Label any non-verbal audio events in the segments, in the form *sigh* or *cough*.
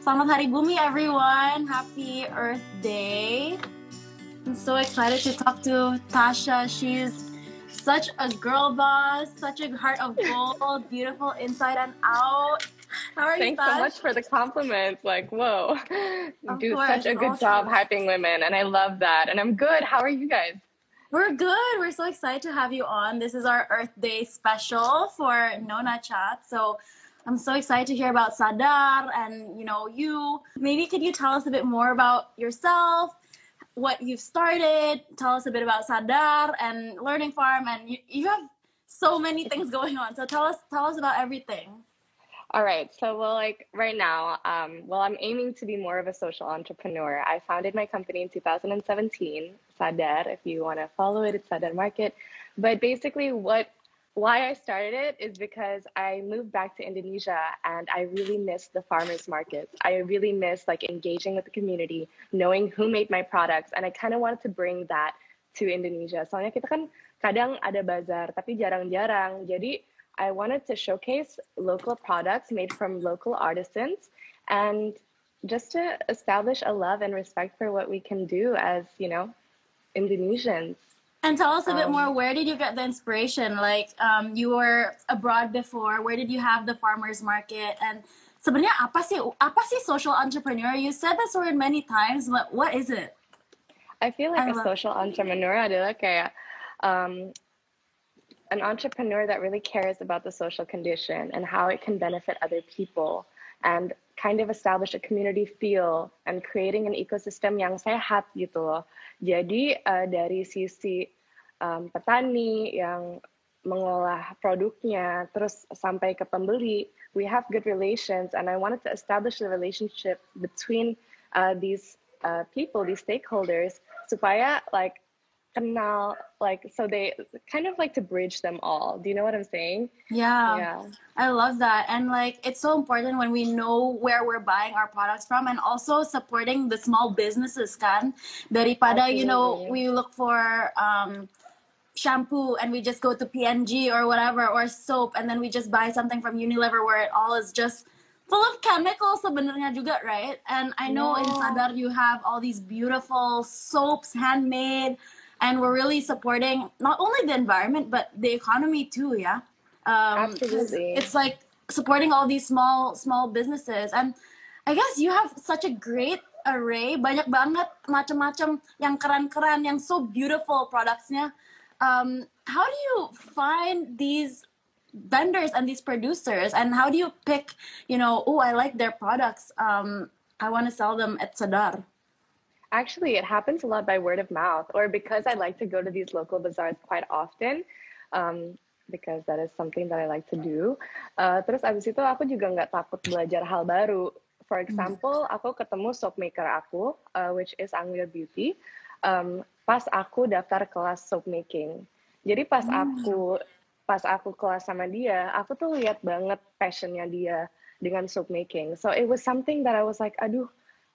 Selamat Hari Bumi, everyone. Happy Earth Day. I'm so excited to talk to Tasha. She's such a girl boss, such a heart of gold, beautiful inside and out. How are you? Thanks you? so much for the compliments. Like, whoa, you do course, such a good of job hyping women, and I love that. And I'm good. How are you guys? We're good. We're so excited to have you on. This is our Earth Day special for Nona Chat. So I'm so excited to hear about Sadar and you know you. Maybe could you tell us a bit more about yourself, what you've started? Tell us a bit about Sadar and Learning Farm, and you, you have so many things going on. So tell us tell us about everything. All right. So, well, like right now, um, well, I'm aiming to be more of a social entrepreneur. I founded my company in 2017, Sadar. If you want to follow it, it's Sadar Market. But basically, what why I started it is because I moved back to Indonesia and I really missed the farmers markets. I really missed like engaging with the community, knowing who made my products, and I kind of wanted to bring that to Indonesia. Soalnya kita kan kadang ada bazar, tapi jarang-jarang. Jadi I wanted to showcase local products made from local artisans and just to establish a love and respect for what we can do as, you know, Indonesians. And tell us a bit Um, more. Where did you get the inspiration? Like, um, you were abroad before. Where did you have the farmers market? And sebenarnya apa sih apa sih social entrepreneur? You said this word many times, but what is it? I feel like I a social entrepreneur adalah kayak um, an entrepreneur that really cares about the social condition and how it can benefit other people and kind of establish a community feel and creating an ecosystem yang sehat gitu loh. Jadi uh, dari sisi um, petani yang mengolah produknya terus sampai ke pembeli, we have good relations and I wanted to establish the relationship between uh, these uh, people, these stakeholders, supaya like kenal, like so they kind of like to bridge them all. Do you know what I'm saying? Yeah, Yeah. I love that. And like, it's so important when we know where we're buying our products from, and also supporting the small businesses. Kan, daripada you know we look for um, shampoo and we just go to P&G or whatever or soap, and then we just buy something from Unilever where it all is just full of chemicals sebenarnya juga, right? And I know in Yeah. Sadar you have all these beautiful soaps, handmade, and we're really supporting not only the environment but the economy too, yeah. Um, Absolutely. It's like supporting all these small small businesses, and I guess you have such a great array, banyak banget macam-macam yang keren-keren, yang so beautiful productsnya. Um, how do you find these vendors and these producers and how do you pick you know oh i like their products um i want to sell them at sadar Actually, it happens a lot by word of mouth, or because I like to go to these local bazaars quite often, um, because that is something that I like to do. Uh, terus abis itu aku juga nggak takut belajar hal baru. For example, aku ketemu soap maker aku, uh, which is Angler Beauty, um, pas aku daftar kelas soap making. Jadi pas aku pas aku kelas sama dia, aku tuh lihat banget passionnya dia dengan soap making. So it was something that I was like, aduh,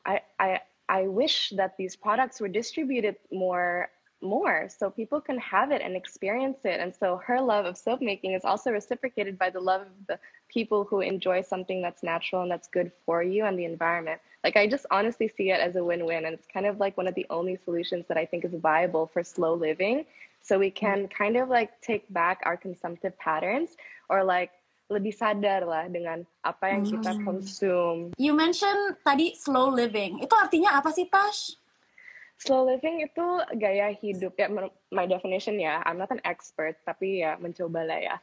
I I I wish that these products were distributed more more so people can have it and experience it. And so her love of soap making is also reciprocated by the love of the people who enjoy something that's natural and that's good for you and the environment. Like I just honestly see it as a win-win and it's kind of like one of the only solutions that I think is viable for slow living. So we can kind of like take back our consumptive patterns or like lebih sadar lah dengan apa yang kita Hmm. consume. You mentioned tadi slow living. Itu artinya apa sih Tash? Slow living itu gaya hidup. Ya my definition ya I'm not an expert tapi ya mencoba lah ya.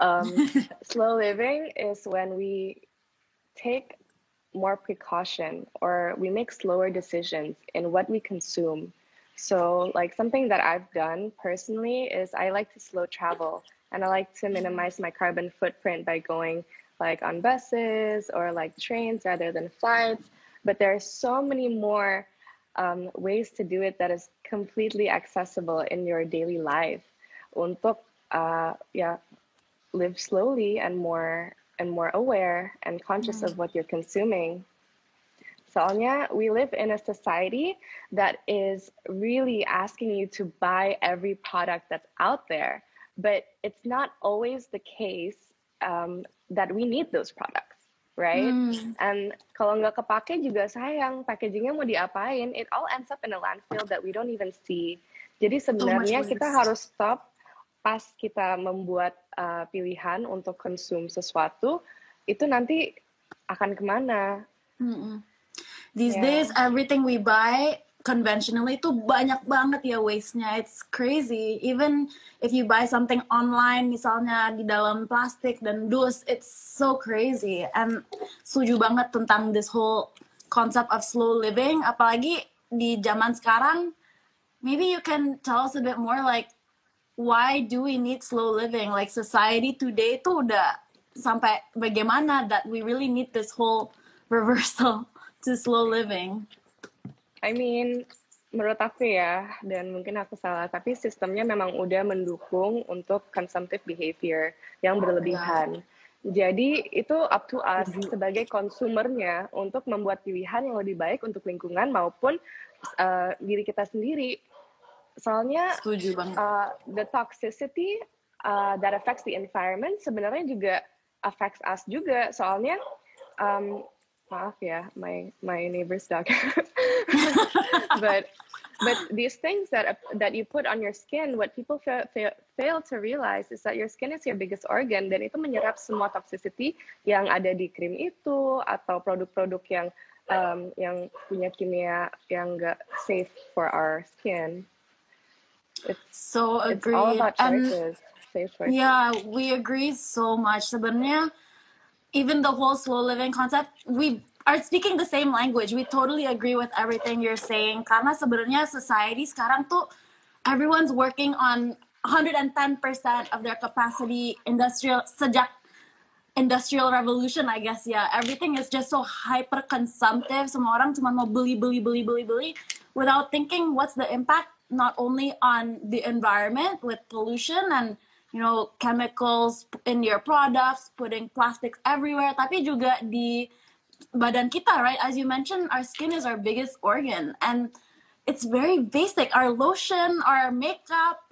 Um, *laughs* slow living is when we take more precaution or we make slower decisions in what we consume. So like something that I've done personally is I like to slow travel and I like to minimize my carbon footprint by going like on buses or like trains rather than flights. But there are so many more um, ways to do it that is completely accessible in your daily life. Untuk uh, yeah live slowly and more and more aware and conscious of what you're consuming. Sonia, we live in a society that is really asking you to buy every product that's out there, but it's not always the case um, that we need those products. right? Mm. And kalau nggak kepake juga sayang, packagingnya mau diapain? It all ends up in a landfill that we don't even see. Jadi sebenarnya oh kita harus stop pas kita membuat uh, pilihan untuk konsum sesuatu, itu nanti akan ke mana? Mm -mm. These yeah. days, everything we buy conventionally itu banyak banget ya waste-nya. It's crazy. Even if you buy something online, misalnya di dalam plastik dan dus, it's so crazy. And setuju banget tentang this whole concept of slow living. Apalagi di zaman sekarang, maybe you can tell us a bit more like why do we need slow living? Like society today itu udah sampai bagaimana that we really need this whole *laughs* reversal to slow living. I mean, menurut aku ya, dan mungkin aku salah, tapi sistemnya memang udah mendukung untuk consumptive behavior yang berlebihan. Jadi itu up to us sebagai konsumernya untuk membuat pilihan yang lebih baik untuk lingkungan maupun uh, diri kita sendiri. Soalnya Uh, the toxicity uh, that affects the environment sebenarnya juga affects us juga. Soalnya um, maaf ya, my my neighbor's dog. *laughs* but but these things that that you put on your skin, what people fail, fail, fail to realize is that your skin is your biggest organ dan itu menyerap semua toxicity yang ada di krim itu atau produk-produk yang um, yang punya kimia yang enggak safe for our skin. It's so agreed. It's all about choices. And, choices. Yeah, we agree so much. Sebenarnya even the whole slow living concept, we are speaking the same language. We totally agree with everything you're saying. Karena sebenarnya society sekarang tuh everyone's working on 110% of their capacity industrial sejak industrial revolution I guess ya. Everything is just so hyper consumptive. Semua orang cuma mau beli beli beli beli beli without thinking what's the impact not only on the environment with pollution and you know chemicals in your products, putting plastics everywhere, tapi juga di badan kita, right? As you mentioned, our skin is our biggest organ, and it's very basic. Our lotion, our makeup,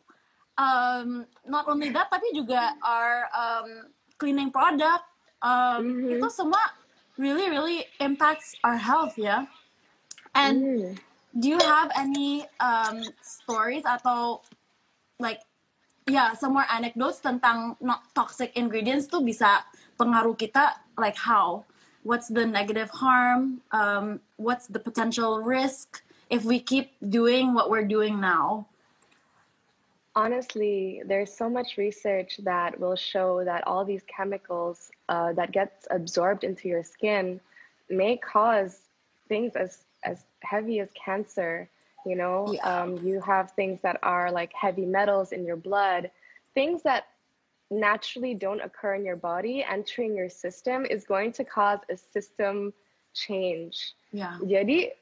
um, not only that, tapi juga our um, cleaning product, um, mm-hmm. itu semua really, really impacts our health. Yeah? And mm. do you have any um, stories atau like yeah, some more anecdotes tentang not toxic ingredients tuh bisa pengaruh kita like how? what's the negative harm? Um, what's the potential risk if we keep doing what we're doing now? Honestly there's so much research that will show that all these chemicals uh, that gets absorbed into your skin may cause things as as heavy as cancer you know yeah. um, you have things that are like heavy metals in your blood things that naturally don't occur in your body, entering your system is going to cause a system change. Yeah. Jadi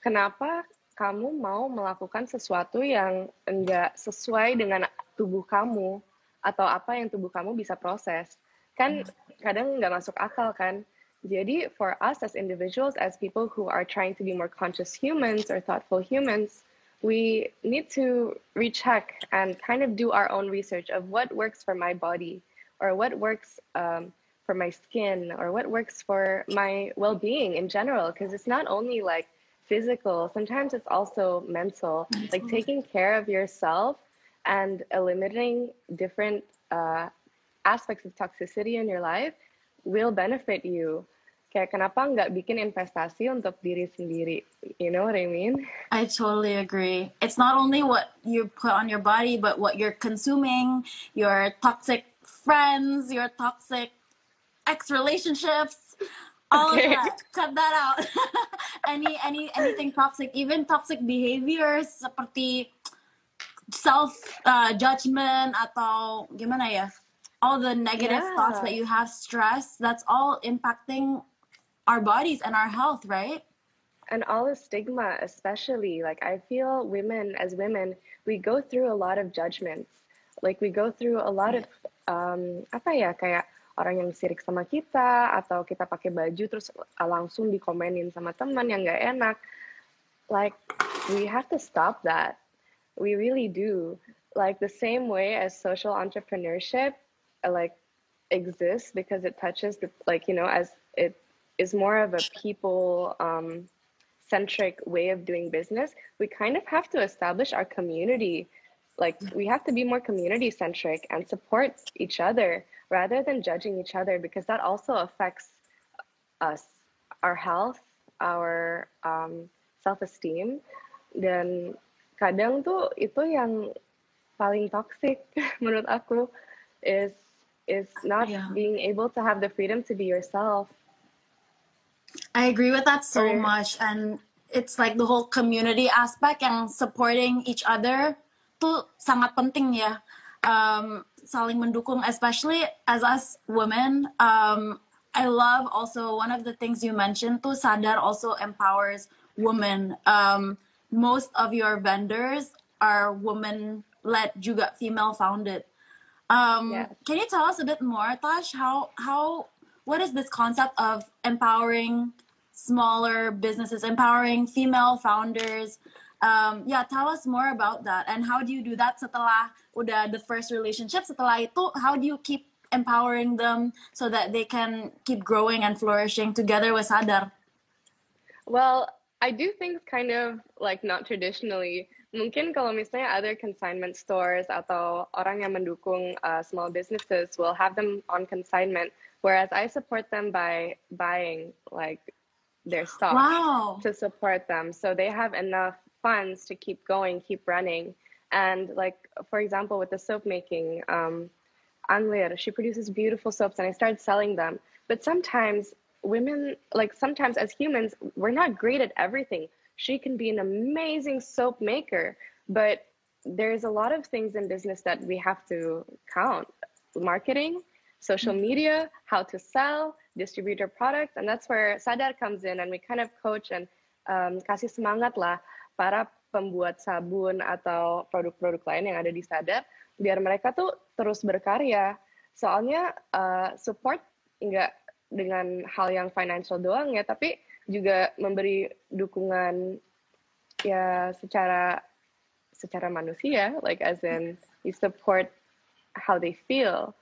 kenapa kamu mau melakukan sesuatu yang enggak sesuai dengan tubuh kamu atau apa yang tubuh kamu bisa proses? Kan kadang nggak masuk akal kan? Jadi for us as individuals, as people who are trying to be more conscious humans or thoughtful humans, we need to recheck and kind of do our own research of what works for my body or what works um, for my skin or what works for my well-being in general because it's not only like physical sometimes it's also mental, mental. like taking care of yourself and eliminating different uh, aspects of toxicity in your life will benefit you. Kayak kenapa nggak bikin investasi untuk diri sendiri? You know what I mean? I totally agree. It's not only what you put on your body but what you're consuming your toxic friends your toxic ex relationships all okay. of that. Cut that out. *laughs* Any any anything toxic even toxic behaviors seperti self uh, judgment atau gimana ya all the negative yeah. thoughts that you have stress that's all impacting our bodies and our health, right? And all the stigma, especially like I feel women as women, we go through a lot of judgments. Like we go through a lot of um, apa ya kayak orang yang sirik sama kita atau kita pakai baju terus langsung dikomenin sama teman yang gak enak. Like we have to stop that. We really do. Like the same way as social entrepreneurship, like exists because it touches the like you know as it is more of a people um, centric way of doing business, we kind of have to establish our community. Like we have to be more community centric and support each other rather than judging each other because that also affects us, our health, our um, self esteem. Dan kadang tuh itu yang paling toxic *laughs* menurut aku is is not yeah. being able to have the freedom to be yourself. I agree with that so or, much and it's like the whole community aspect and supporting each other tuh sangat penting ya. Um, saling mendukung especially as us women. Um, I love also one of the things you mentioned tuh sadar also empowers women. Um, most of your vendors are women led juga female founded. Um, yes. Can you tell us a bit more, Tash? How how what is this concept of empowering smaller businesses, empowering female founders? Um, yeah, tell us more about that. And how do you do that setelah udah the first relationship? Setelah itu, how do you keep empowering them so that they can keep growing and flourishing together with Sadar? Well, I do things kind of like not traditionally. Mungkin kalau misalnya other consignment stores atau orang yang mendukung uh, small businesses will have them on consignment, whereas I support them by buying like their stock wow. to support them, so they have enough funds to keep going, keep running. And like for example, with the soap making, um, Anglir, she produces beautiful soaps, and I started selling them. But sometimes women like sometimes as humans we're not great at everything she can be an amazing soap maker but there's a lot of things in business that we have to count marketing social mm-hmm. media how to sell distribute your products and that's where sadar comes in and we kind of coach and um, kasih semangat lah para pembuat sabun atau produk-produk lain yang ada di sadar biar mereka tuh terus berkarya soalnya uh, support nggak dengan hal yang financial doang ya, tapi juga memberi dukungan ya secara secara manusia, like as in you support how they feel,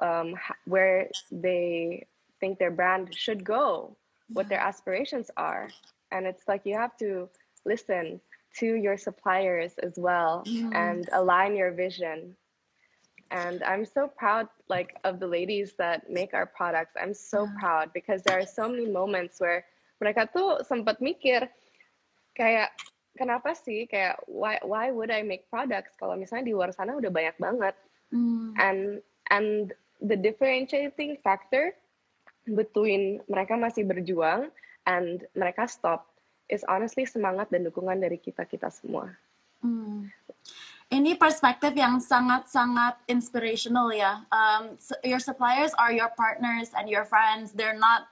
um, where they think their brand should go, what their aspirations are, and it's like you have to listen to your suppliers as well and align your vision. And i'm so proud like of the ladies that make our products. I'm so proud because there are so many moments where mereka tuh sempat mikir kayak kenapa sih kayak why why would I make products kalau misalnya di luar sana udah banyak banget mm. and and the differentiating factor between mereka masih berjuang and mereka stop is honestly semangat dan dukungan dari kita kita semua. Mm ini perspektif yang sangat-sangat inspirational ya. Um, your suppliers are your partners and your friends. They're not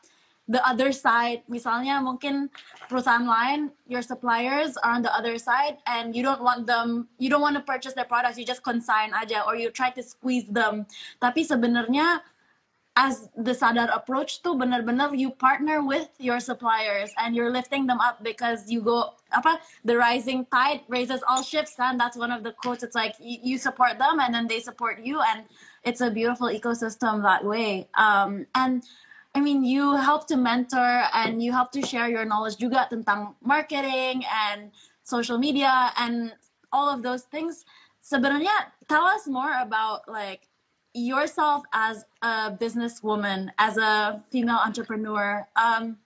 the other side. Misalnya mungkin perusahaan lain, your suppliers are on the other side and you don't want them, you don't want to purchase their products, you just consign aja or you try to squeeze them. Tapi sebenarnya as the Sadar approach to benar-benar you partner with your suppliers and you're lifting them up because you go apa the rising tide raises all ships and that's one of the quotes it's like you, support them and then they support you and it's a beautiful ecosystem that way um, and I mean you help to mentor and you help to share your knowledge juga tentang marketing and social media and all of those things sebenarnya tell us more about like yourself as a businesswoman, as a female entrepreneur, um,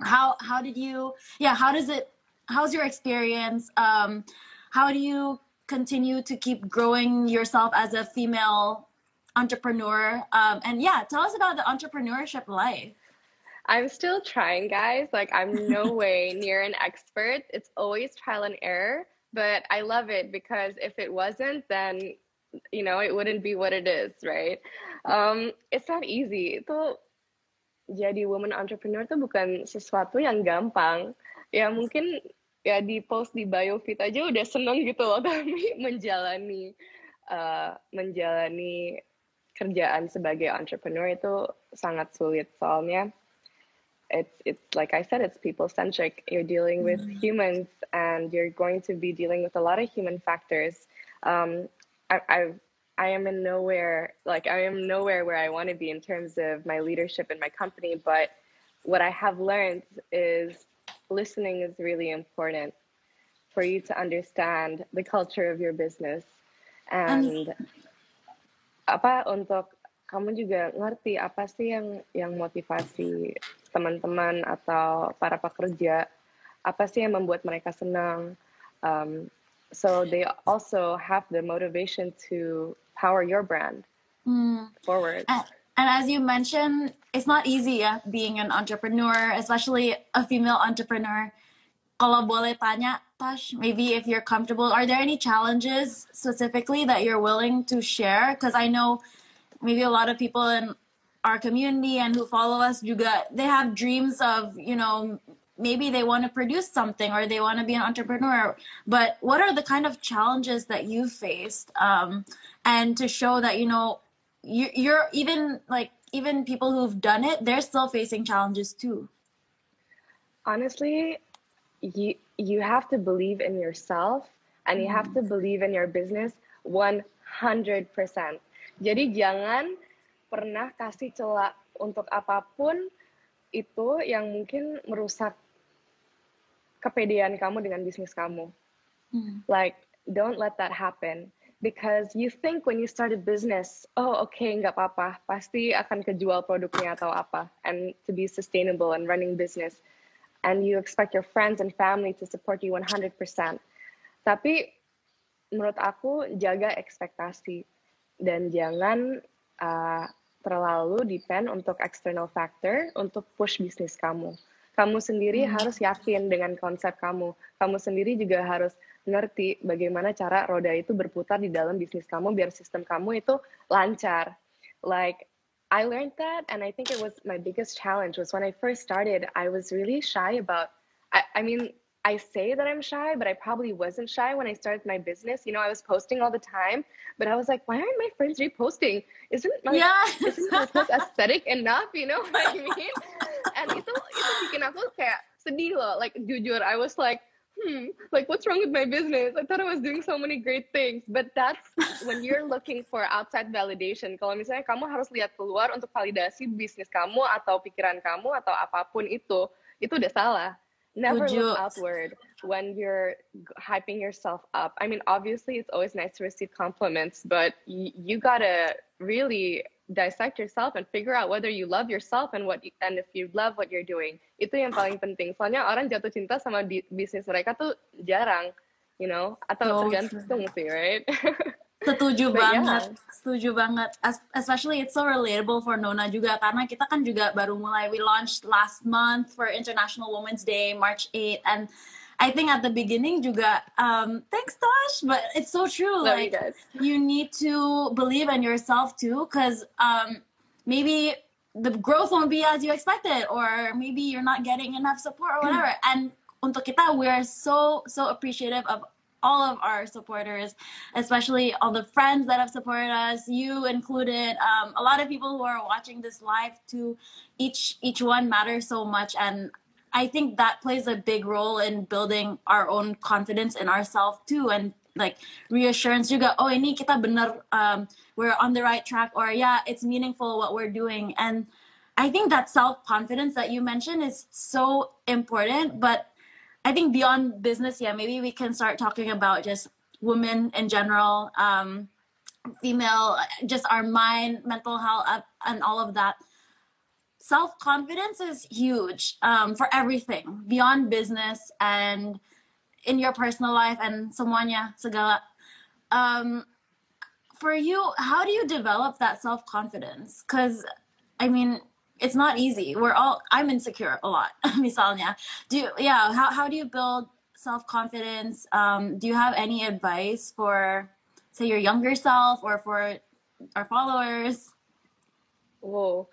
how how did you? Yeah, how does it? How's your experience? Um, how do you continue to keep growing yourself as a female entrepreneur? Um, and yeah, tell us about the entrepreneurship life. I'm still trying, guys. Like, I'm no *laughs* way near an expert. It's always trial and error, but I love it because if it wasn't, then you know it wouldn't be what it is right um, it's not easy itu jadi woman entrepreneur tuh bukan sesuatu yang gampang ya mungkin ya di post di bio fit aja udah seneng gitu loh tapi *laughs* menjalani uh, menjalani kerjaan sebagai entrepreneur itu sangat sulit soalnya. It's it's like I said it's people centric you're dealing with mm-hmm. humans and you're going to be dealing with a lot of human factors. Um, I, I I am in nowhere like I am nowhere where I want to be in terms of my leadership in my company, but what I have learned is listening is really important for you to understand the culture of your business and apa untuk kamu juga ngerti apa sih yang yang motivasi teman-teman atau para pekerja? Apa sih yang membuat mereka senang? Um, so they also have the motivation to power your brand mm. forward. And, and as you mentioned it's not easy yeah, being an entrepreneur especially a female entrepreneur. Kalau boleh tanya Maybe if you're comfortable. Are there any challenges specifically that you're willing to share? Because i know maybe a lot of people in our community and who follow us juga they have dreams of you know maybe they want to produce something or they want to be an entrepreneur. But what are the kind of challenges that you faced um, and to show that you know you, you're even like even people who've done it they're still facing challenges too? Honestly you you have to believe in yourself and you have to believe in your business 100% jadi jangan pernah kasih celah untuk apa pun itu yang mungkin merusak kepedean kamu dengan bisnis kamu. Mm. Like, don't let that happen. Because you think when you start a business, oh oke okay, nggak apa-apa, pasti akan kejual produknya atau apa, and to be sustainable and running business, and you expect your friends and family to support you 100%. Tapi menurut aku jaga ekspektasi dan jangan uh, terlalu depend untuk external factor untuk push bisnis kamu. Kamu sendiri hmm. harus yakin dengan konsep kamu. Kamu sendiri juga harus ngerti bagaimana cara roda itu berputar di dalam bisnis kamu biar sistem kamu itu lancar. Like I learned that and I think it was my biggest challenge was when I first started, I was really shy about I, I mean I say that I'm shy, but I probably wasn't shy when I started my business. You know, I was posting all the time, but I was like, why aren't my friends reposting? Isn't my yeah. isn't my post *laughs* aesthetic enough? You know what I mean? *laughs* and itu itu bikin aku kayak sedih loh. Like jujur, I was like, hmm, like what's wrong with my business? I thought I was doing so many great things, but that's *laughs* when you're looking for outside validation. Kalau misalnya kamu harus lihat keluar untuk validasi bisnis kamu atau pikiran kamu atau apa pun itu, itu udah salah never look outward when you're hyping yourself up. I mean, obviously, it's always nice to receive compliments, but y- you gotta really dissect yourself and figure out whether you love yourself and what you, and if you love what you're doing. Itu yang paling penting. Soalnya orang jatuh cinta sama di, bisnis mereka tuh jarang, you know, atau oh, tergantung sih, right? *laughs* Setuju banget, yeah. setuju banget. Especially it's so relatable for Nona juga karena kita kan juga baru mulai we launched last month for International Women's Day March 8 and I think at the beginning juga um thanks Tosh, but it's so true Love like you, you need to believe in yourself too cuz um maybe the growth won't be as you expected or maybe you're not getting enough support or whatever. and untuk kita we're so so appreciative of all of our supporters, especially all the friends that have supported us, you included, um, a lot of people who are watching this live too. Each each one matters so much, and I think that plays a big role in building our own confidence in ourselves too, and like reassurance juga. Oh, ini kita benar, um, we're on the right track, or yeah, it's meaningful what we're doing, and I think that self confidence that you mentioned is so important, but I think beyond business, yeah, maybe we can start talking about just women in general, um, female, just our mind, mental health, uh, and all of that. Self confidence is huge um, for everything beyond business and in your personal life and semuanya segala. Um, for you, how do you develop that self confidence? Because I mean, it's not easy. We're all I'm insecure a lot, *laughs* misalnya. Do you, yeah, how how do you build self-confidence? Um, do you have any advice for say your younger self or for our followers? Whoa.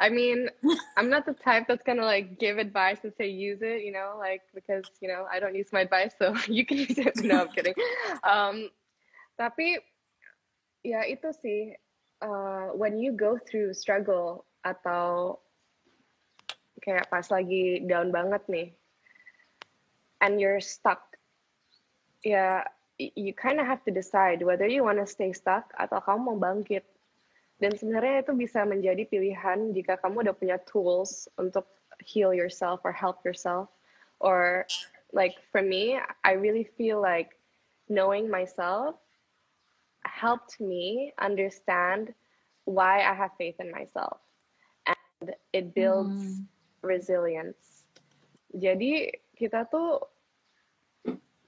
I mean, *laughs* I'm not the type that's gonna like give advice and say use it, you know, like because you know I don't use my advice, so *laughs* you can use it. No, I'm kidding. *laughs* Um, tapi ya itu sih, uh, when you go through struggle atau kayak pas lagi down banget nih and you're stuck ya you kind of have to decide whether you want to stay stuck atau kamu mau bangkit dan sebenarnya itu bisa menjadi pilihan jika kamu udah punya tools untuk heal yourself or help yourself. Or like for me i really feel like knowing myself helped me understand why i have faith in myself. And it builds mm. resilience. Jadi kita tuh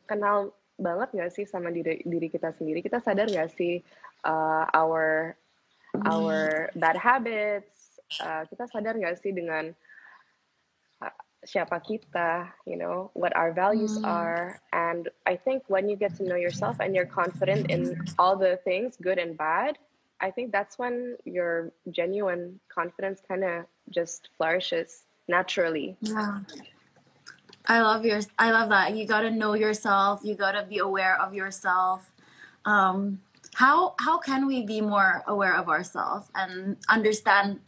kenal banget gak sih sama diri diri kita sendiri? Kita sadar gak sih uh, our our bad habits uh, kita sadar gak sih dengan uh, siapa kita you know what our values mm. are and i think when you get to know yourself and you're confident in all the things good and bad i think that's when your genuine confidence kind of just flourishes naturally yeah I love your I love that. You got to know yourself. You got to be aware of yourself. Um, how how can we be more aware of ourselves and understand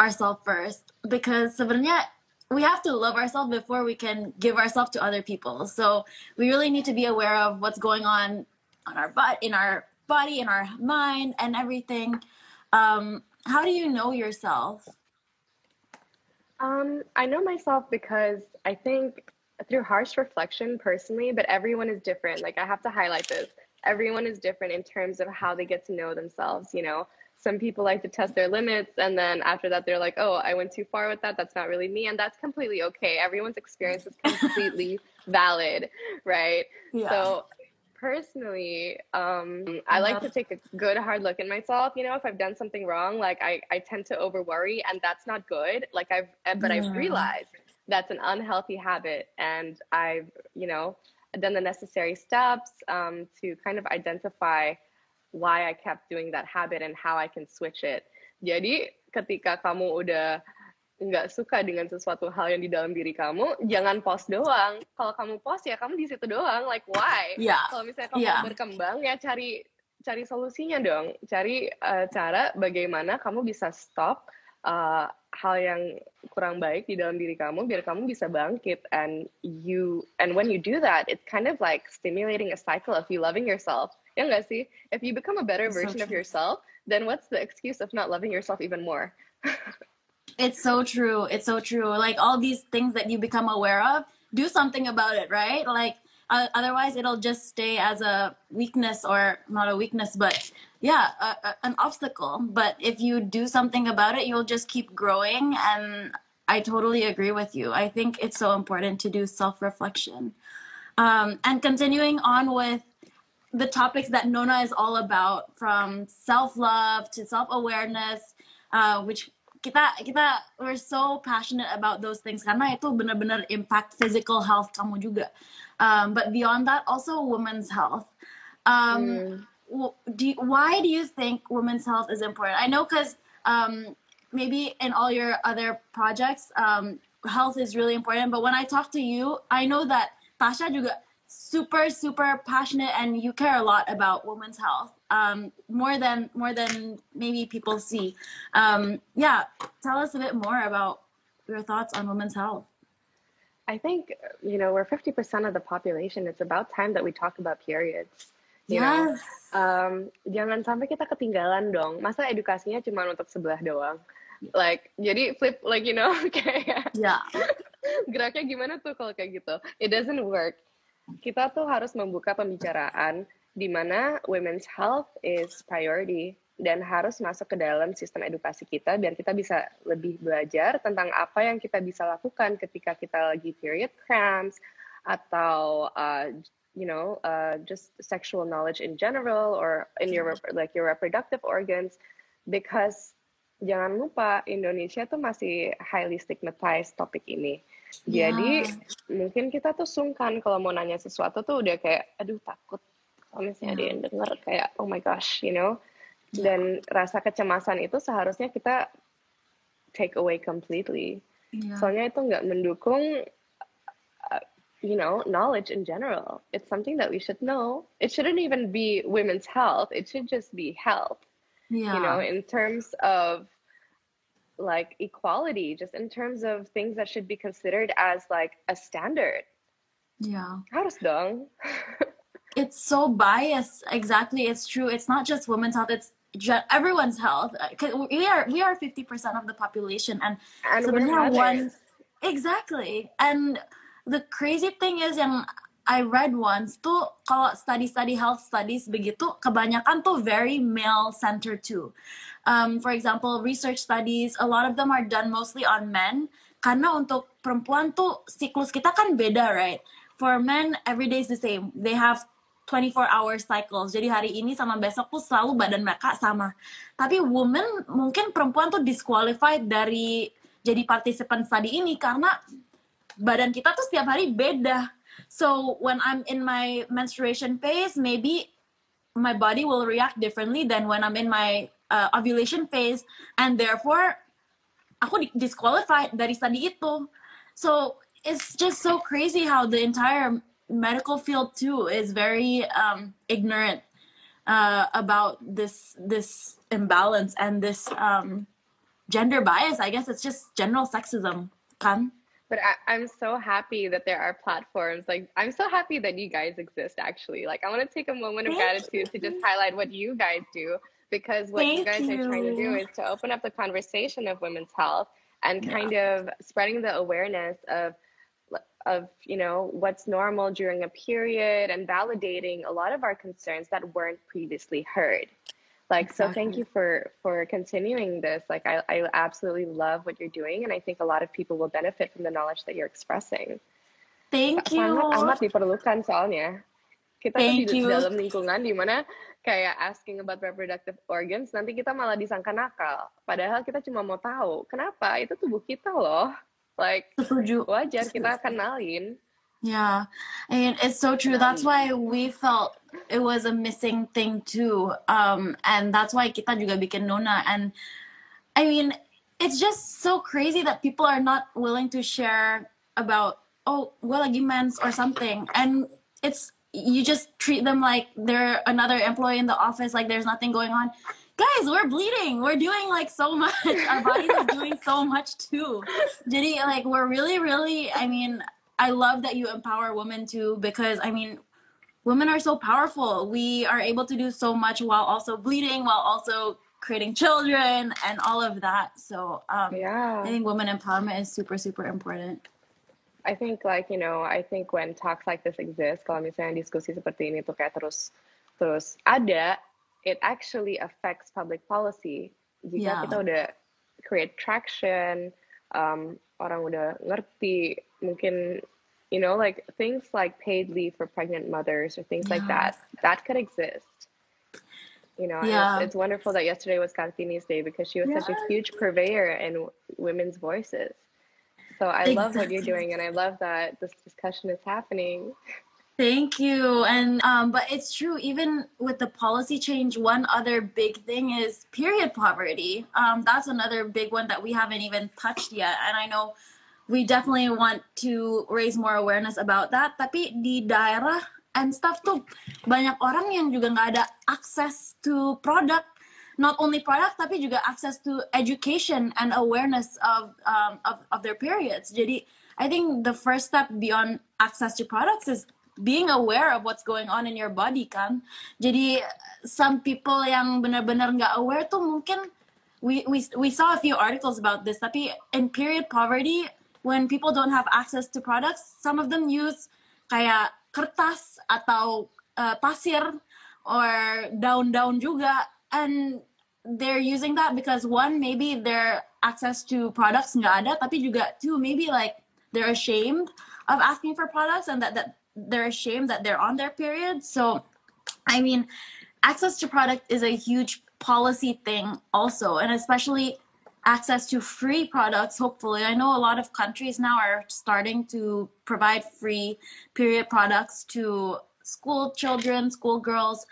ourselves first? Because sebenarnya we have to love ourselves before we can give ourselves to other people. So we really need to be aware of what's going on on our butt, in our body, in our mind, and everything. Um, how do you know yourself? Um, I know myself because I think through harsh reflection personally, but everyone is different. Like I have to highlight this. Everyone is different in terms of how they get to know themselves, you know. Some people like to test their limits and then after that they're like, "Oh, I went too far with that. That's not really me." And that's completely okay. Everyone's experience is completely *laughs* valid, right? Yeah. So personally, um, I like to uh-huh. take a good hard look at myself. You know, if I've done something wrong, like I, I tend to over worry, and that's not good. Like I've, but yeah. I've realized that's an unhealthy habit. And I've, you know, done the necessary steps um, to kind of identify why I kept doing that habit and how I can switch it. Jadi ketika kamu udah nggak suka dengan sesuatu hal yang di dalam diri kamu, jangan post doang. Kalau kamu post ya kamu di situ doang. Like why? Yeah. Kalau misalnya kamu yeah. berkembang ya cari cari solusinya dong. Cari uh, cara bagaimana kamu bisa stop uh, hal yang kurang baik di dalam diri kamu biar kamu bisa bangkit and you and when you do that it's kind of like stimulating a cycle of you loving yourself. Ya nggak sih? If you become a better version so of yourself then what's the excuse of not loving yourself even more? It's so true. It's so true. Like all these things that you become aware of do something about it right? Like uh, otherwise it'll just stay as a weakness or not a weakness but yeah a, a, an obstacle but if you do something about it you'll just keep growing and i totally agree with you i think it's so important to do self-reflection um, and continuing on with the topics that nona is all about from self-love to self-awareness uh, which kita kita we're so passionate about those things karena itu benar-benar impact physical health kamu juga um, but beyond that, also women's health. Um, mm. Do you, why do you think women's health is important? I know because um, maybe in all your other projects, um, health is really important. But when I talk to you, I know that Tasha juga super super passionate and you care a lot about women's health um, more than more than maybe people see. Um, yeah, tell us a bit more about your thoughts on women's health. I think you know we're fifty percent of the population. It's about time that we talk about periods. You yes. know, um, jangan sampai kita ketinggalan dong. Masa edukasinya cuma untuk sebelah doang. Like jadi flip like you know *laughs* kayak yeah. geraknya gimana tuh kalau kayak gitu? It doesn't work. Kita tuh harus membuka pembicaraan di mana women's health is priority dan harus masuk ke dalam sistem edukasi kita biar kita bisa lebih belajar tentang apa yang kita bisa lakukan ketika kita lagi period cramps atau uh, you know uh, just sexual knowledge in general or in your like your reproductive organs because jangan lupa Indonesia tuh masih highly stigmatized topik ini. Jadi yeah. mungkin kita tuh sungkan kalau mau nanya sesuatu tuh udah kayak aduh takut kalau misalnya yeah. ada yang denger kayak oh my gosh, you know. dan rasa kecemasan itu seharusnya kita take away completely. Yeah. Soalnya itu nggak mendukung you know knowledge in general. It's something that we should know. It shouldn't even be women's health. It should just be health. Yeah. You know, in terms of like equality, just in terms of things that should be considered as like a standard. Yeah. Harus dong. *laughs* it's so biased. Exactly. It's true. It's not just women's health. It's everyone's health because uh, we are we are 50% of the population and, and so we're one Exactly. And the crazy thing is yang I read once tuh kalau study-study health studies begitu kebanyakan tuh very male centered too. Um, for example, research studies, a lot of them are done mostly on men. Karena untuk perempuan tuh siklus kita kan beda, right? For men, every day is the same. They have 24 hour cycles. Jadi hari ini sama besok tuh selalu badan mereka sama. Tapi women mungkin perempuan tuh disqualified dari jadi participant study ini karena badan kita tuh setiap hari beda. So when I'm in my menstruation phase, maybe my body will react differently than when I'm in my uh, ovulation phase, and therefore aku disqualified dari study itu. So it's just so crazy how the entire medical field too is very um, ignorant uh, about this this imbalance and this um, gender bias. I guess it's just general sexism. Kan? But I, am so happy that there are platforms. Like I'm so happy that you guys exist. Actually, like I want to take a moment of Thank gratitude you. to just highlight what you guys do because what Thank you guys you. are trying to do is to open up the conversation of women's health and kind yeah. of spreading the awareness of of you know what's normal during a period and validating a lot of our concerns that weren't previously heard like exactly. so thank you for for continuing this like I, I absolutely love what you're doing and i think a lot of people will benefit from the knowledge that you're expressing thank you sangat amat diperlukan soalnya kita Thank you. dalam lingkungan di mana kayak asking about reproductive organs nanti kita malah disangka nakal padahal kita cuma mau tahu kenapa itu tubuh kita loh like Setuju. wajar kita kenalin. Yeah, and it's so true. That's why we felt it was a missing thing too, um, and that's why kita juga bikin Nona. And I mean, it's just so crazy that people are not willing to share about oh, well, lagi mens or something, and it's you just treat them like they're another employee in the office, like there's nothing going on guys, we're bleeding. We're doing like so much. Our bodies are doing so much too. Jadi, like, we're really, really, I mean, I love that you empower women too because, I mean, women are so powerful. We are able to do so much while also bleeding, while also creating children and all of that. So, um, yeah. I think women empowerment is super, super important. I think like you know, I think when talks like this exist, kalau misalnya diskusi seperti ini tuh kayak terus terus ada, it actually affects public policy. Jika yeah. kita udah create traction, um, orang udah ngerti, mungkin you know, like things like paid leave for pregnant mothers or things yeah. like that, that could exist. You know, yeah. it's, it's, wonderful that yesterday was Kartini's day because she was yeah. such a huge purveyor in women's voices. So I exactly. love what you're doing, and I love that this discussion is happening. *laughs* Thank you. And um, but it's true. Even with the policy change, one other big thing is period poverty. Um, that's another big one that we haven't even touched yet. And I know we definitely want to raise more awareness about that. Tapi di daerah and stuff tuh banyak orang yang juga nggak ada access to product. Not only product tapi juga access to education and awareness of um, of, of their periods. Jadi I think the first step beyond access to products is being aware of what's going on in your body kan. Jadi some people yang benar-benar nggak aware tuh mungkin we we we saw a few articles about this tapi in period poverty when people don't have access to products some of them use kayak kertas atau uh, pasir or daun-daun juga. And they're using that because one maybe their access to products nggak ada tapi juga two maybe like they're ashamed of asking for products and that that they're ashamed that they're on their period. So, I mean, access to product is a huge policy thing also, and especially access to free products hopefully. I know a lot of countries now are starting to provide free period products to school children school girls.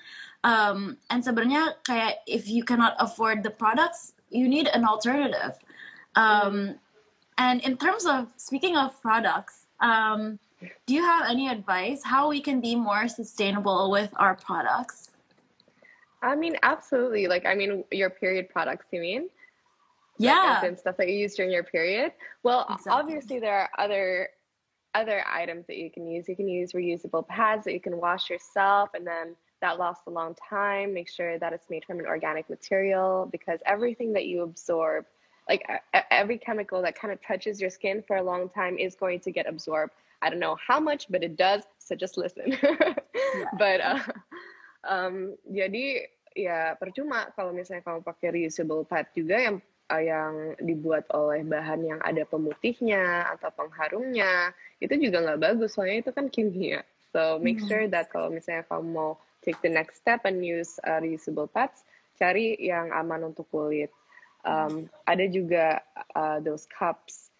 Um, and sebenarnya kayak if you cannot afford the products you need an alternative. Um, and in terms of speaking of products um, do you have any advice how we can be more sustainable with our products? I mean, absolutely. Like, I mean, your period products, you mean? Yeah. Like, and stuff that you use during your period. Well, exactly. obviously, there are other other items that you can use. You can use reusable pads that you can wash yourself, and then that lasts a long time. Make sure that it's made from an organic material because everything that you absorb like every chemical that kind of touches your skin for a long time is going to get absorbed. I don't know how much, but it does. So just listen. *laughs* yeah. But uh, um, jadi ya percuma kalau misalnya kamu pakai reusable pad juga yang uh, yang dibuat oleh bahan yang ada pemutihnya atau pengharumnya itu juga nggak bagus soalnya itu kan kimia. So make mm. sure that kalau misalnya kamu mau take the next step and use uh, reusable pads, cari yang aman untuk kulit. Um, ada juga uh, those cups,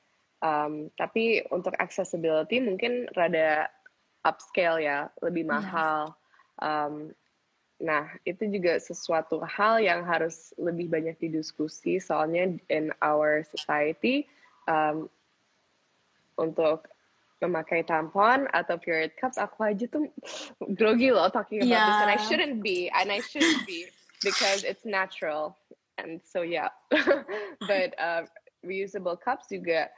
um, tapi untuk accessibility mungkin rada upscale ya, lebih mahal. Um, nah, itu juga sesuatu hal yang harus lebih banyak didiskusi, soalnya in our society um, untuk memakai tampon atau period cups aku aja tuh *laughs* grogi loh talking about yeah. this and I shouldn't be and I shouldn't be because it's natural and so yeah *laughs* but uh, reusable cups juga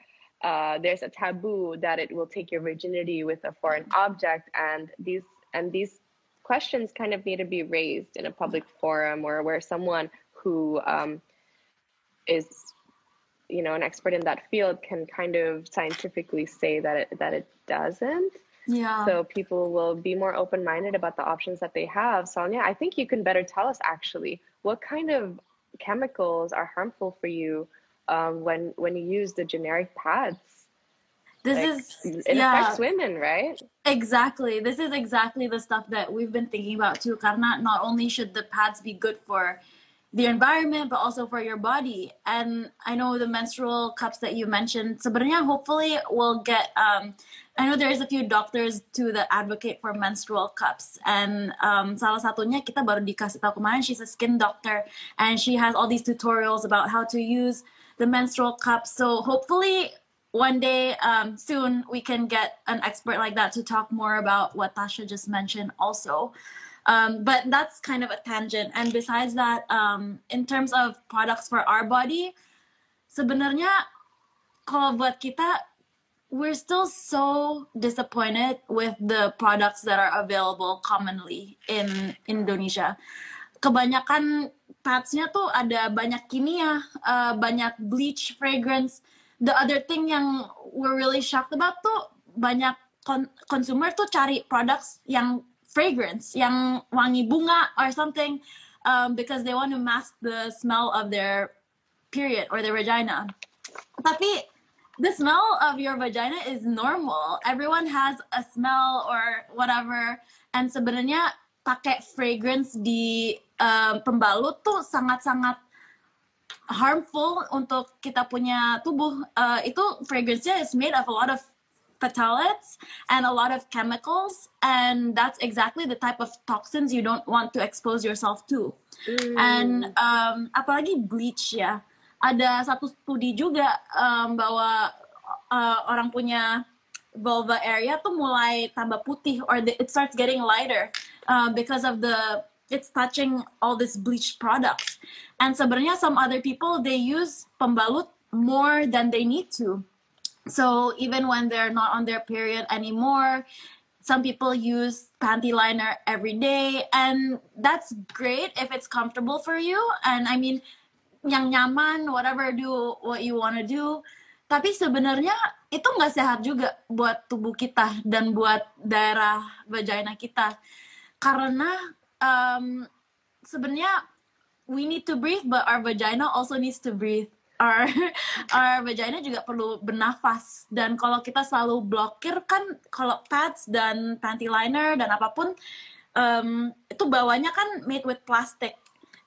uh, there's a taboo that it will take your virginity with a foreign object and these and these questions kind of need to be raised in a public forum or where someone who um, is you know an expert in that field can kind of scientifically say that it that it doesn't. Yeah. So people will be more open-minded about the options that they have. Sonia i think you can better tell us actually what kind of chemicals are harmful for you um, when when you use the generic pads. This like, is it yeah, affects women, right? Exactly. This is exactly the stuff that we've been thinking about too. Karena not only should the pads be good for the environment but also for your body and i know the menstrual cups that you mentioned sebenarnya hopefully we'll get um, i know there's a few doctors too that advocate for menstrual cups and um, salah satunya kita baru dikasih tahu kemarin she's a skin doctor and she has all these tutorials about how to use the menstrual cup. so hopefully one day um, soon we can get an expert like that to talk more about what tasha just mentioned also um, but that's kind of a tangent. And besides that, um, in terms of products for our body, sebenarnya kalau buat kita, we're still so disappointed with the products that are available commonly in Indonesia. Kebanyakan padsnya tuh ada banyak kimia, uh, banyak bleach, fragrance. The other thing yang we're really shocked about tuh banyak kon consumer tuh cari products yang fragrance yang wangi bunga or something um, because they want to mask the smell of their period or their vagina. Tapi the smell of your vagina is normal. Everyone has a smell or whatever. And sebenarnya pakai fragrance di um, pembalut tuh sangat-sangat harmful untuk kita punya tubuh. Uh, itu fragrance-nya is made of a lot of phthalates and a lot of chemicals and that's exactly the type of toxins you don't want to expose yourself to mm. and um, apalagi bleach ya ada satu studi juga um, bahwa uh, orang punya vulva area tuh mulai tambah putih or the, it starts getting lighter uh, because of the it's touching all these bleach products and sebenarnya some other people they use pembalut more than they need to so even when they're not on their period anymore, some people use panty liner every day, and that's great if it's comfortable for you. And I mean, yang nyaman, whatever, do what you want to do. Tapi sebenarnya itu nggak sehat juga buat tubuh kita dan buat daerah vagina kita, karena um, sebenarnya we need to breathe, but our vagina also needs to breathe. Our *laughs* our vagina juga perlu bernafas. Dan kalau kita selalu blokir kan kalau pads dan panty liner dan apa pun um, itu bawahnya kan made with plastic.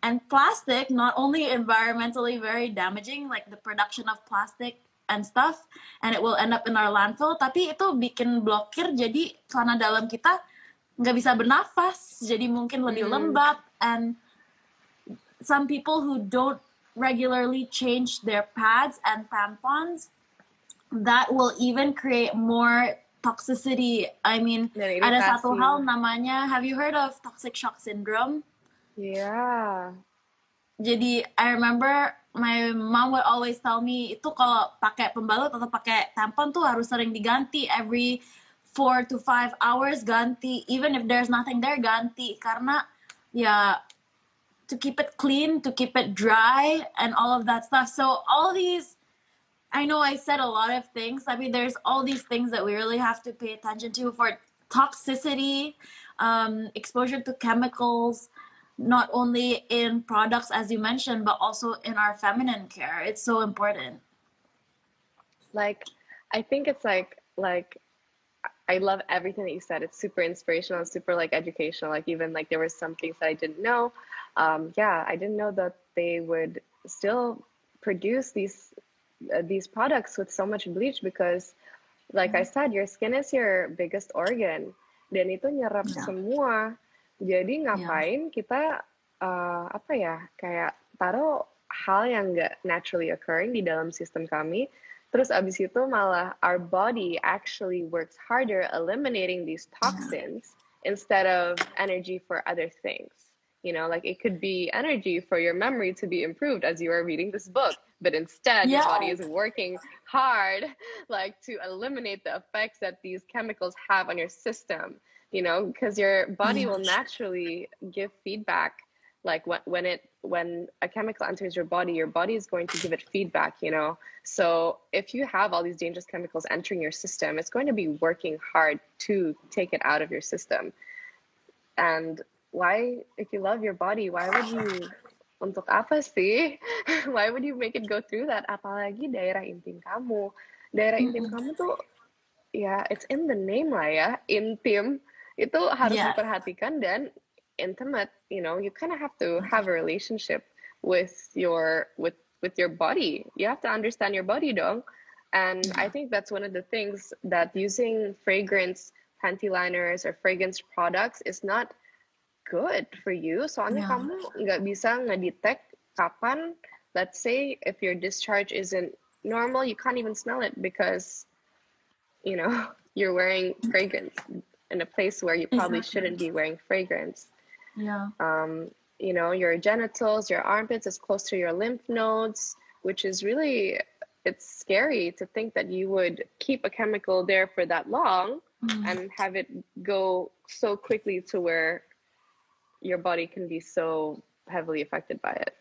And plastic not only environmentally very damaging like the production of plastic and stuff and it will end up in our landfill tapi itu bikin blokir jadi celana dalam kita nggak bisa bernafas jadi mungkin lebih hmm. lembab and some people who don't regularly change their pads and tampons, that will even create more toxicity. I mean, ada satu hal namanya, have you heard of toxic shock syndrome? Yeah. Jadi I remember my mom would always tell me itu kalau pakai pembalut atau pakai tampon tuh harus sering diganti every four to five hours ganti even if there's nothing there ganti karena yeah to keep it clean, to keep it dry, and all of that stuff. So all these I know I said a lot of things. I mean, there's all these things that we really have to pay attention to for toxicity, um, exposure to chemicals, not only in products, as you mentioned, but also in our feminine care. It's so important. Like, I think it's like, like, I love everything that you said. It's super inspirational and super like educational. Like even like there were some things that I didn't know. Um, yeah, I didn't know that they would still produce these uh, these products with so much bleach because like I mm-hmm. said your skin is your biggest organ dan itu nyerap yeah. semua jadi ngapain yeah. kita uh, apa ya kayak taruh hal yang nggak naturally occurring di dalam sistem kami terus abis itu malah our body actually works harder eliminating these toxins instead of energy for other things you know like it could be energy for your memory to be improved as you are reading this book but instead yes. your body is working hard *laughs* like to eliminate the effects that these chemicals have on your system you know because your body yes. will naturally give feedback like when, when it when a chemical enters your body your body is going to give it feedback you know? So if you have all these dangerous chemicals entering your system it's going to be working hard to take it out of your system. And why if you love your body why would you untuk apa sih? *laughs* Why would you make it go through that? Apalagi daerah intim kamu. Daerah intim kamu tuh ya it's in the name lah ya intim. Itu harus yes. diperhatikan dan intimate you know you kind of have to have a relationship with your with with your body. You have to understand your body dong and i think that's one of the things that using fragrance panty liners or fragrance products is not good for you. Soalnya yeah. kamu nggak bisa ngedetect kapan let's say if your discharge isn't normal you can't even smell it because you know *laughs* you're wearing fragrance in a place where you probably exactly. shouldn't be wearing fragrance yeah um you know your genitals your armpits is close to your lymph nodes which is really it's scary to think that you would keep a chemical there for that long mm. and have it go so quickly to where your body can be so heavily affected by it.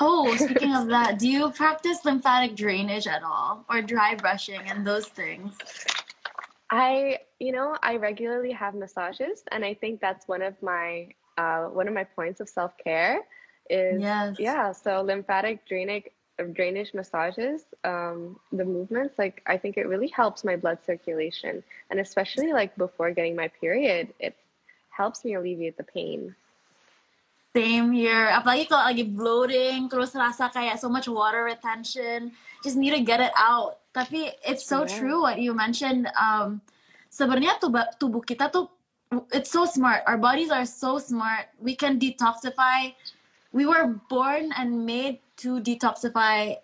Oh, *laughs* speaking of that, do you practice lymphatic drainage at all or dry brushing and those things? I, you know, I regularly have massages and I think that's one of my uh, one of my points of self-care is yes. yeah, so lymphatic drainage drainage massages, um, the movements, like I think it really helps my blood circulation. And especially like before getting my period, it helps me alleviate the pain. Same here. Apalagi kalau lagi bloating, terus rasa kayak so much water retention, just need to get it out. Tapi it's so yeah. true what you mentioned. Um, sebenarnya tubuh, tubuh kita tuh it's so smart. Our bodies are so smart. We can detoxify. We were born and made to detoxify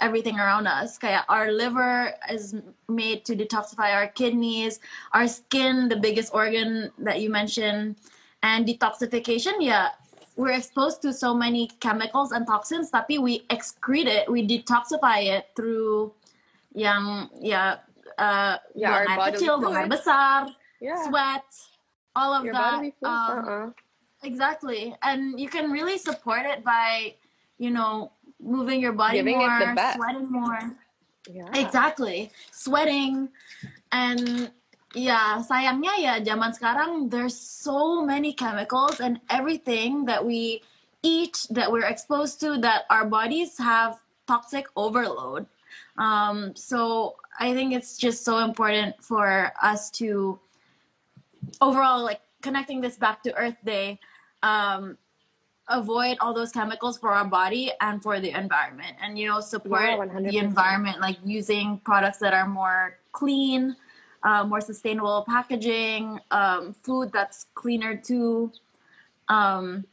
everything around us. Kayak our liver is made to detoxify our kidneys, our skin, the biggest organ that you mentioned, and detoxification. Yeah, we're exposed to so many chemicals and toxins, tapi we excrete it, we detoxify it through yang ya uh, yeah, buang air kecil, buang air besar, yeah. sweat, all of Your that. Um, uh-uh. Exactly, and you can really support it by, you know, moving your body Giving more, sweating more. Yeah. Exactly. Sweating and yeah, sayangnya ya zaman sekarang there's so many chemicals and everything that we eat that we're exposed to that our bodies have toxic overload. Um, so I think it's just so important for us to overall like connecting this back to Earth Day. Um, avoid all those chemicals for our body and for the environment and you know support yeah, the environment like using products that are more clean uh, more sustainable packaging um, food that's cleaner too um,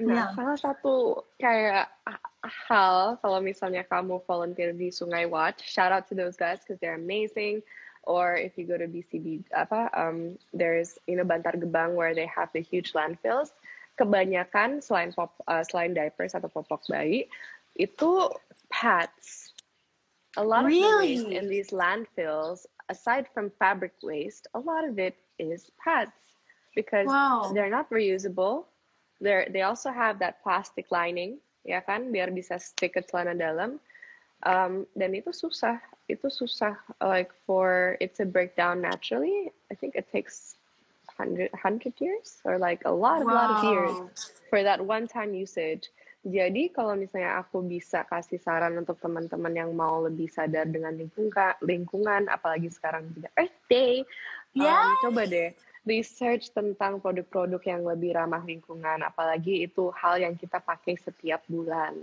nah yeah. salah satu kayak hal kalau misalnya kamu volunteer di Sungai Watch shout out to those guys because they're amazing or if you go to BCB apa um, there's you know Bantar Gebang where they have the huge landfills kebanyakan selain pop uh, selain diapers atau popok bayi itu pads. A lot really? of the waste in these landfills, aside from fabric waste, a lot of it is pads because wow. they're not reusable. There, they also have that plastic lining, ya kan, biar bisa stick ke celana dalam. Um, dan itu susah, itu susah. Like for it to break down naturally, I think it takes hundred hundred years or like a lot, wow. a lot of years for that one time usage. Jadi kalau misalnya aku bisa kasih saran untuk teman-teman yang mau lebih sadar dengan lingkungan, lingkungan, apalagi sekarang juga Earth Day, yeah. um, coba deh research tentang produk-produk yang lebih ramah lingkungan, apalagi itu hal yang kita pakai setiap bulan.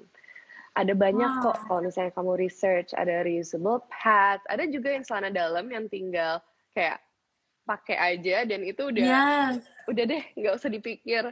Ada banyak wow. kok kalau misalnya kamu research, ada reusable pads, ada juga yang celana dalam yang tinggal kayak pakai aja dan itu udah yes. udah deh nggak usah dipikir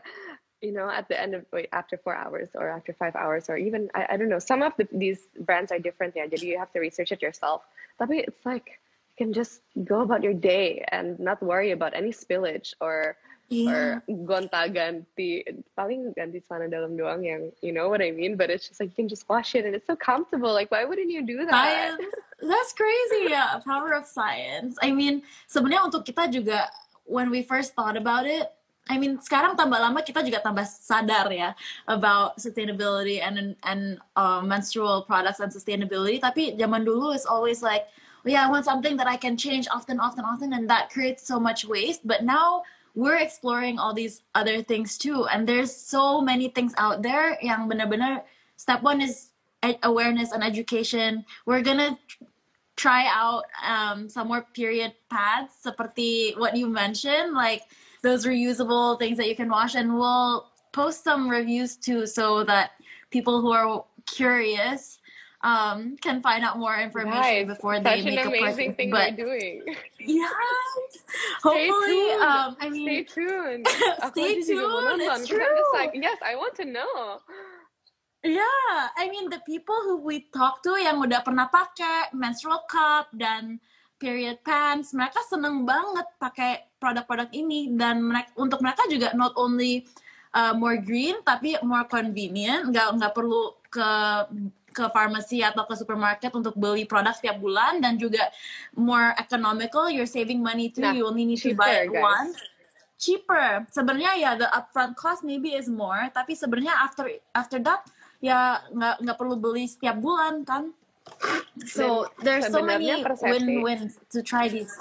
you know at the end of wait, after four hours or after five hours or even I, I don't know some of the, these brands are different jadi you have to research it yourself. That way, it's like you can just go about your day and not worry about any spillage or yeah. or gonta ganti paling ganti celana dalam doang yang you know what I mean? But it's just like you can just wash it and it's so comfortable. Like why wouldn't you do that? Science. that's crazy. Yeah power of science. I mean sebenarnya untuk kita juga when we first thought about it I mean sekarang tambah lama kita juga tambah sadar ya about sustainability and and uh, menstrual products and sustainability tapi zaman dulu is always like yeah, I want something that I can change often, often, often, and that creates so much waste. But now we're exploring all these other things too, and there's so many things out there. Yang benar-benar step one is awareness and education. We're gonna try out um, some more period pads, seperti what you mentioned, like those reusable things that you can wash, and we'll post some reviews too, so that people who are curious um, can find out more information before they Such make an a amazing thing but, you're doing. *laughs* Yes. Hopefully, um, I mean, stay tuned. *laughs* stay tuned. It's true. I'm just like, yes, I want to know. Yeah, I mean the people who we talk to yang udah pernah pakai menstrual cup dan period pants, mereka seneng banget pakai produk-produk ini. Dan mereka, untuk mereka juga not only uh, more green tapi more convenient, nggak nggak perlu ke ke pharmacy atau ke supermarket untuk beli produk setiap bulan. Dan juga more economical. You're saving money too. Nah, you only need cheaper, to buy it guys. once. Cheaper. Sebenarnya ya the upfront cost maybe is more. Tapi sebenarnya after after that ya nggak nggak perlu beli setiap bulan kan so dan there's so many win-wins to try this.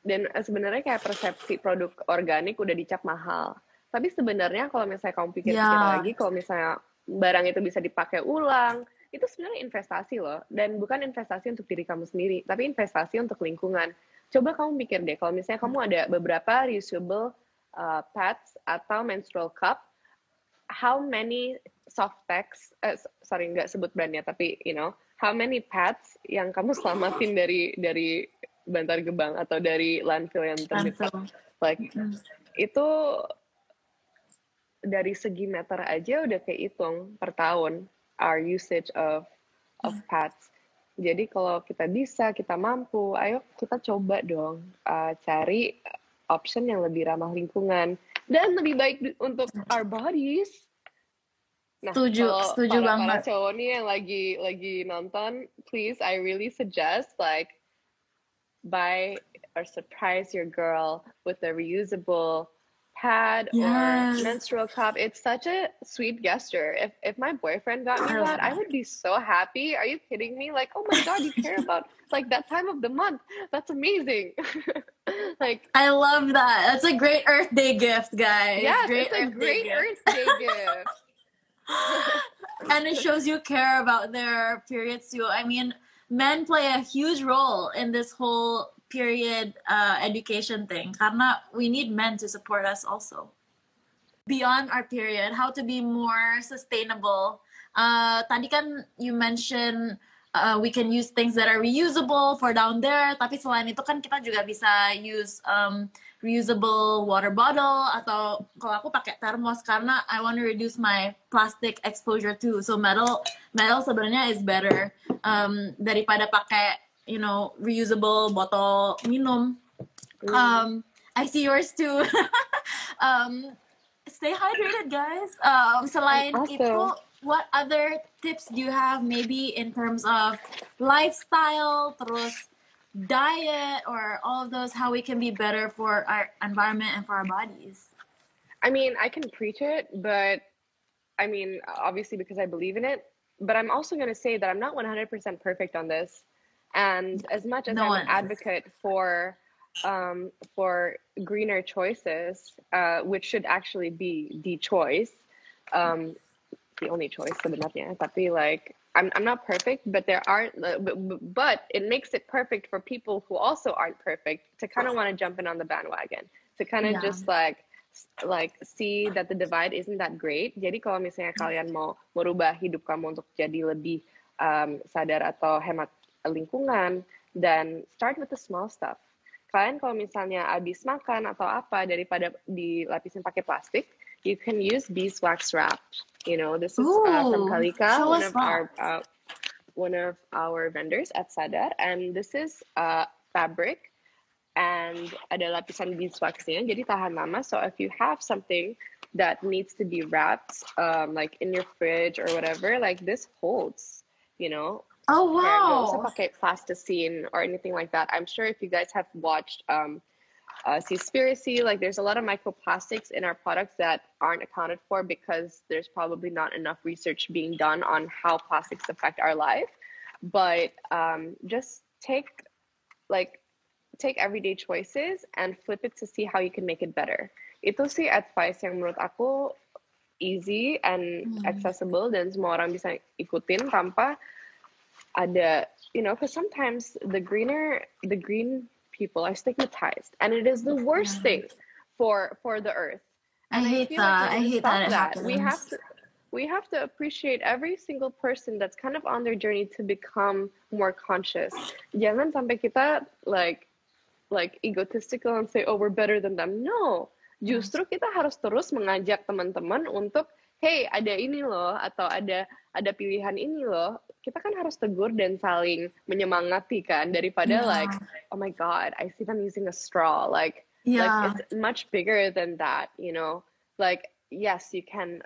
Dan eh, sebenarnya kayak persepsi produk organik udah dicap mahal. Tapi sebenarnya kalau misalnya kamu pikir-pikir yeah. lagi kalau misalnya barang itu bisa dipakai ulang itu sebenarnya investasi loh. Dan bukan investasi untuk diri kamu sendiri tapi investasi untuk lingkungan. Coba kamu pikir deh kalau misalnya kamu ada beberapa reusable uh, pads atau menstrual cup how many soft packs uh, sorry nggak sebut brandnya tapi you know how many pads yang kamu selamatin dari dari Bantar Gebang atau dari landfill yang terdekat like mm. itu dari segi meter aja udah kehitung per tahun our usage of of hmm. pads. Jadi kalau kita bisa, kita mampu, ayo kita coba dong uh, cari option yang lebih ramah lingkungan dan lebih baik untuk our bodies. Nah, setuju, setuju para, banget. Para cowok nih yang lagi lagi nonton, please I really suggest like buy or surprise your girl with a reusable pad yes. or menstrual cup. It's such a sweet gesture. If if my boyfriend got me that, I would be so happy. Are you kidding me? Like, oh my god, you care about *laughs* like that time of the month. That's amazing. *laughs* like I love that. That's a great Earth Day gift, guys. Yeah, great it's a Earth great Day Earth Day gift. *laughs* *laughs* and it shows you care about their periods too. I mean, men play a huge role in this whole period uh, education thing. Karena we need men to support us also. Beyond our period how to be more sustainable. Uh, tadi kan you mentioned uh, we can use things that are reusable for down there. Tapi selain itu kan kita juga bisa use um, reusable water bottle atau kalau aku pakai termos karena I want to reduce my plastic exposure too so metal metal sebenarnya is better um, daripada pakai you know reusable bottle minum. Um, I see yours too. *laughs* um, stay hydrated, guys. Um, selain itu, what other tips do you have? Maybe in terms of lifestyle, terus diet, or all of those, how we can be better for our environment and for our bodies. I mean, I can preach it, but I mean, obviously because I believe in it. But I'm also going to say that I'm not 100% perfect on this. And as much as no I'm an advocate for um, for greener choices, uh, which should actually be the choice, um, the only choice sebenarnya. Tapi like I'm I'm not perfect, but there are but, but it makes it perfect for people who also aren't perfect to kind of want to jump in on the bandwagon to kind of yeah. just like like see that the divide isn't that great. Jadi kalau misalnya kalian mau merubah hidup kamu untuk jadi lebih um, sadar atau hemat lingkungan, dan start with the small stuff. Kalian kalau misalnya habis makan atau apa daripada dilapisin pakai plastik, you can use beeswax wrap. You know, this is uh, from Kalika, one of our uh, one of our vendors at Sadar, and this is uh, fabric and ada lapisan beeswaxnya jadi tahan lama. So if you have something that needs to be wrapped um, like in your fridge or whatever like this holds you know? Oh wow also pakai plasticine or anything like that. I'm sure if you guys have watched um uh, Seaspiracy, like there's a lot of microplastics in our products that aren't accounted for because there's probably not enough research being done on how plastics affect our life. But um, just take like take everyday choices and flip it to see how you can make it better. Itu sih advice yang menurut aku easy and hmm. accessible dan semua orang bisa ikutin tanpa ada you know because sometimes the greener the green people are stigmatized and it is the worst thing for for the earth. And I hate I that. Like I hate that. that. We have to we have to appreciate every single person that's kind of on their journey to become more conscious. Jangan sampai kita like like egotistical and say oh we're better than them no justru kita harus terus mengajak teman-teman untuk hey ada ini loh atau ada ada pilihan ini loh kita kan harus tegur dan saling menyemangati kan daripada yeah. like oh my god I see them using a straw like yeah. like it's much bigger than that you know like yes you can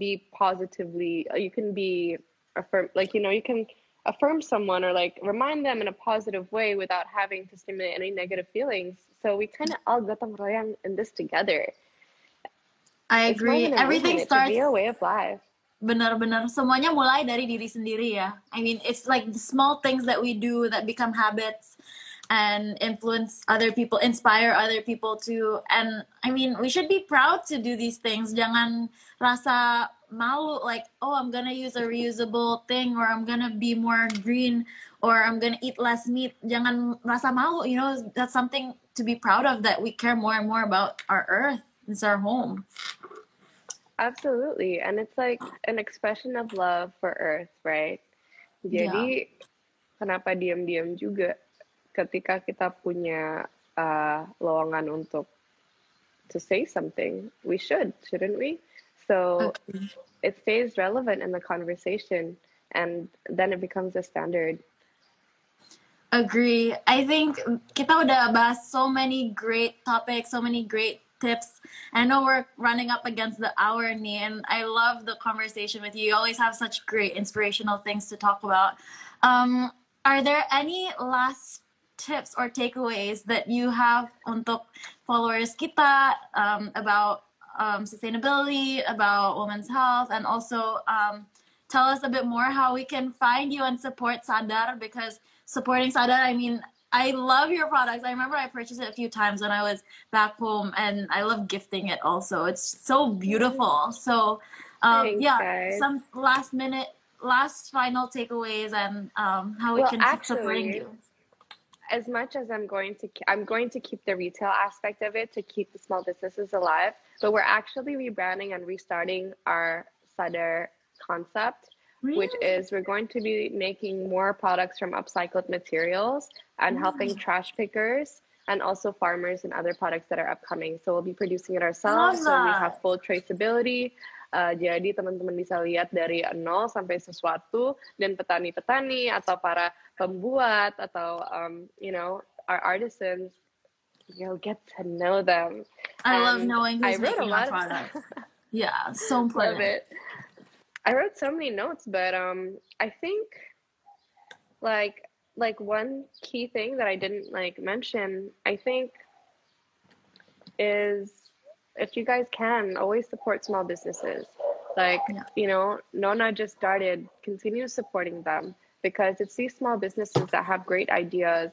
be positively uh, you can be affirm like you know you can affirm someone or like remind them in a positive way without having to stimulate any negative feelings. So we kind of all gotong royong in this together. I agree. Everything starts be a way of life. Benar-benar semuanya mulai dari diri sendiri ya. I mean, it's like the small things that we do that become habits and influence other people, inspire other people to. And I mean, we should be proud to do these things. Jangan rasa malu like oh i'm gonna use a reusable thing or i'm gonna be more green or i'm gonna eat less meat jangan rasa malu you know that's something to be proud of that we care more and more about our earth it's our home absolutely and it's like an expression of love for earth right jadi yeah. kenapa diam-diam juga ketika kita punya uh, lowongan untuk to say something we should shouldn't we so okay. it stays relevant in the conversation and then it becomes a standard. Agree. I think kita udah bahas so many great topics, so many great tips. I know we're running up against the hour, Nee, and I love the conversation with you. You always have such great inspirational things to talk about. Um, are there any last tips or takeaways that you have untuk followers kita um, about um, sustainability, about women's health, and also um, tell us a bit more how we can find you and support Sadar because supporting Sadar, I mean, I love your products. I remember I purchased it a few times when I was back home, and I love gifting it also. It's so beautiful. So, um, Thanks, yeah, guys. some last minute, last final takeaways and um, how we well, can actually, supporting you as much as I'm going to, I'm going to keep the retail aspect of it to keep the small businesses alive. But we're actually rebranding and restarting our Sadar concept, really? which is we're going to be making more products from upcycled materials and helping trash pickers and also farmers and other products that are upcoming. So we'll be producing it ourselves. So we have full traceability. Uh, jadi teman-teman bisa lihat dari nol sampai sesuatu dan petani-petani atau para pembuat atau um, you know our artisans you'll get to know them. I and love knowing who's I making a lot product. yeah, so *laughs* important. Love it. I wrote so many notes, but um, I think like like one key thing that I didn't like mention, I think, is if you guys can, always support small businesses. Like, Yeah. you know, Nona just started, continue supporting them because it's these small businesses that have great ideas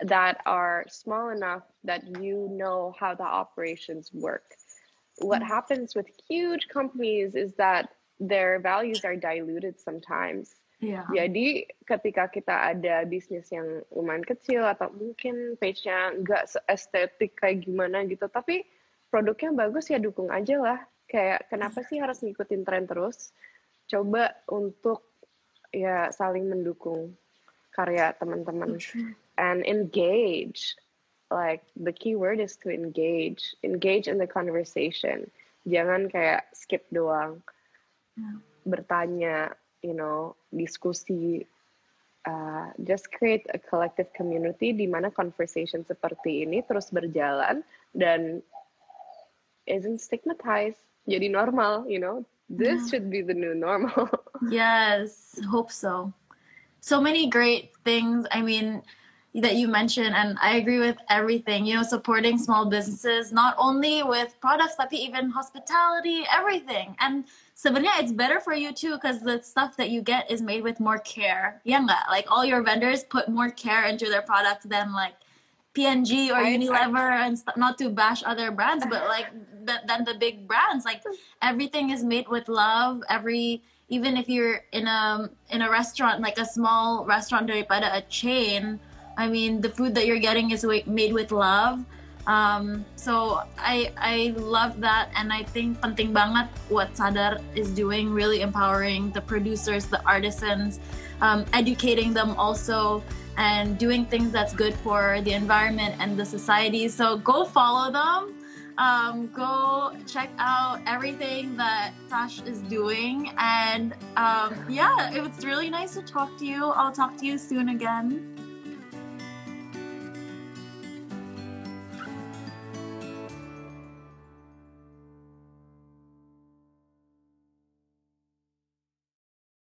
that are small enough that you know how the operations work. What Mm. happens with huge companies is that their values are diluted sometimes. Yeah. Jadi ketika kita ada bisnis yang lumayan kecil atau mungkin page-nya nggak estetik kayak gimana gitu, tapi produknya bagus ya dukung aja lah. Kayak kenapa sih harus ngikutin tren terus? Coba untuk ya saling mendukung karya teman-teman and engage. Like the key word is to engage. Engage in the conversation. Jangan kayak skip doang. Bertanya, you know, diskusi. Uh, just create a collective community di mana conversation seperti ini terus berjalan dan isn't stigmatized. Jadi normal, you know. This Yeah. should be the new normal. *laughs* Yes, hope so. So many great things. I mean, that you mentioned, and I agree with everything. You know, supporting small businesses, not only with products, but even hospitality, everything. And sebenarnya it's better for you too, because the stuff that you get is made with more care. Yeah, like all your vendors put more care into their products than like P&G or I- I- Unilever, and st- not to bash other brands, but like *laughs* th- than the big brands. Like everything is made with love. Every even if you're in a in a restaurant, like a small restaurant daripada a chain, I mean the food that you're getting is made with love. Um, so I I love that, and I think penting banget what Sadar is doing, really empowering the producers, the artisans, um, educating them also, and doing things that's good for the environment and the society. So go follow them. Um, go check out everything that Tash is doing, and um, yeah, it was really nice to talk to you. I'll talk to you soon again.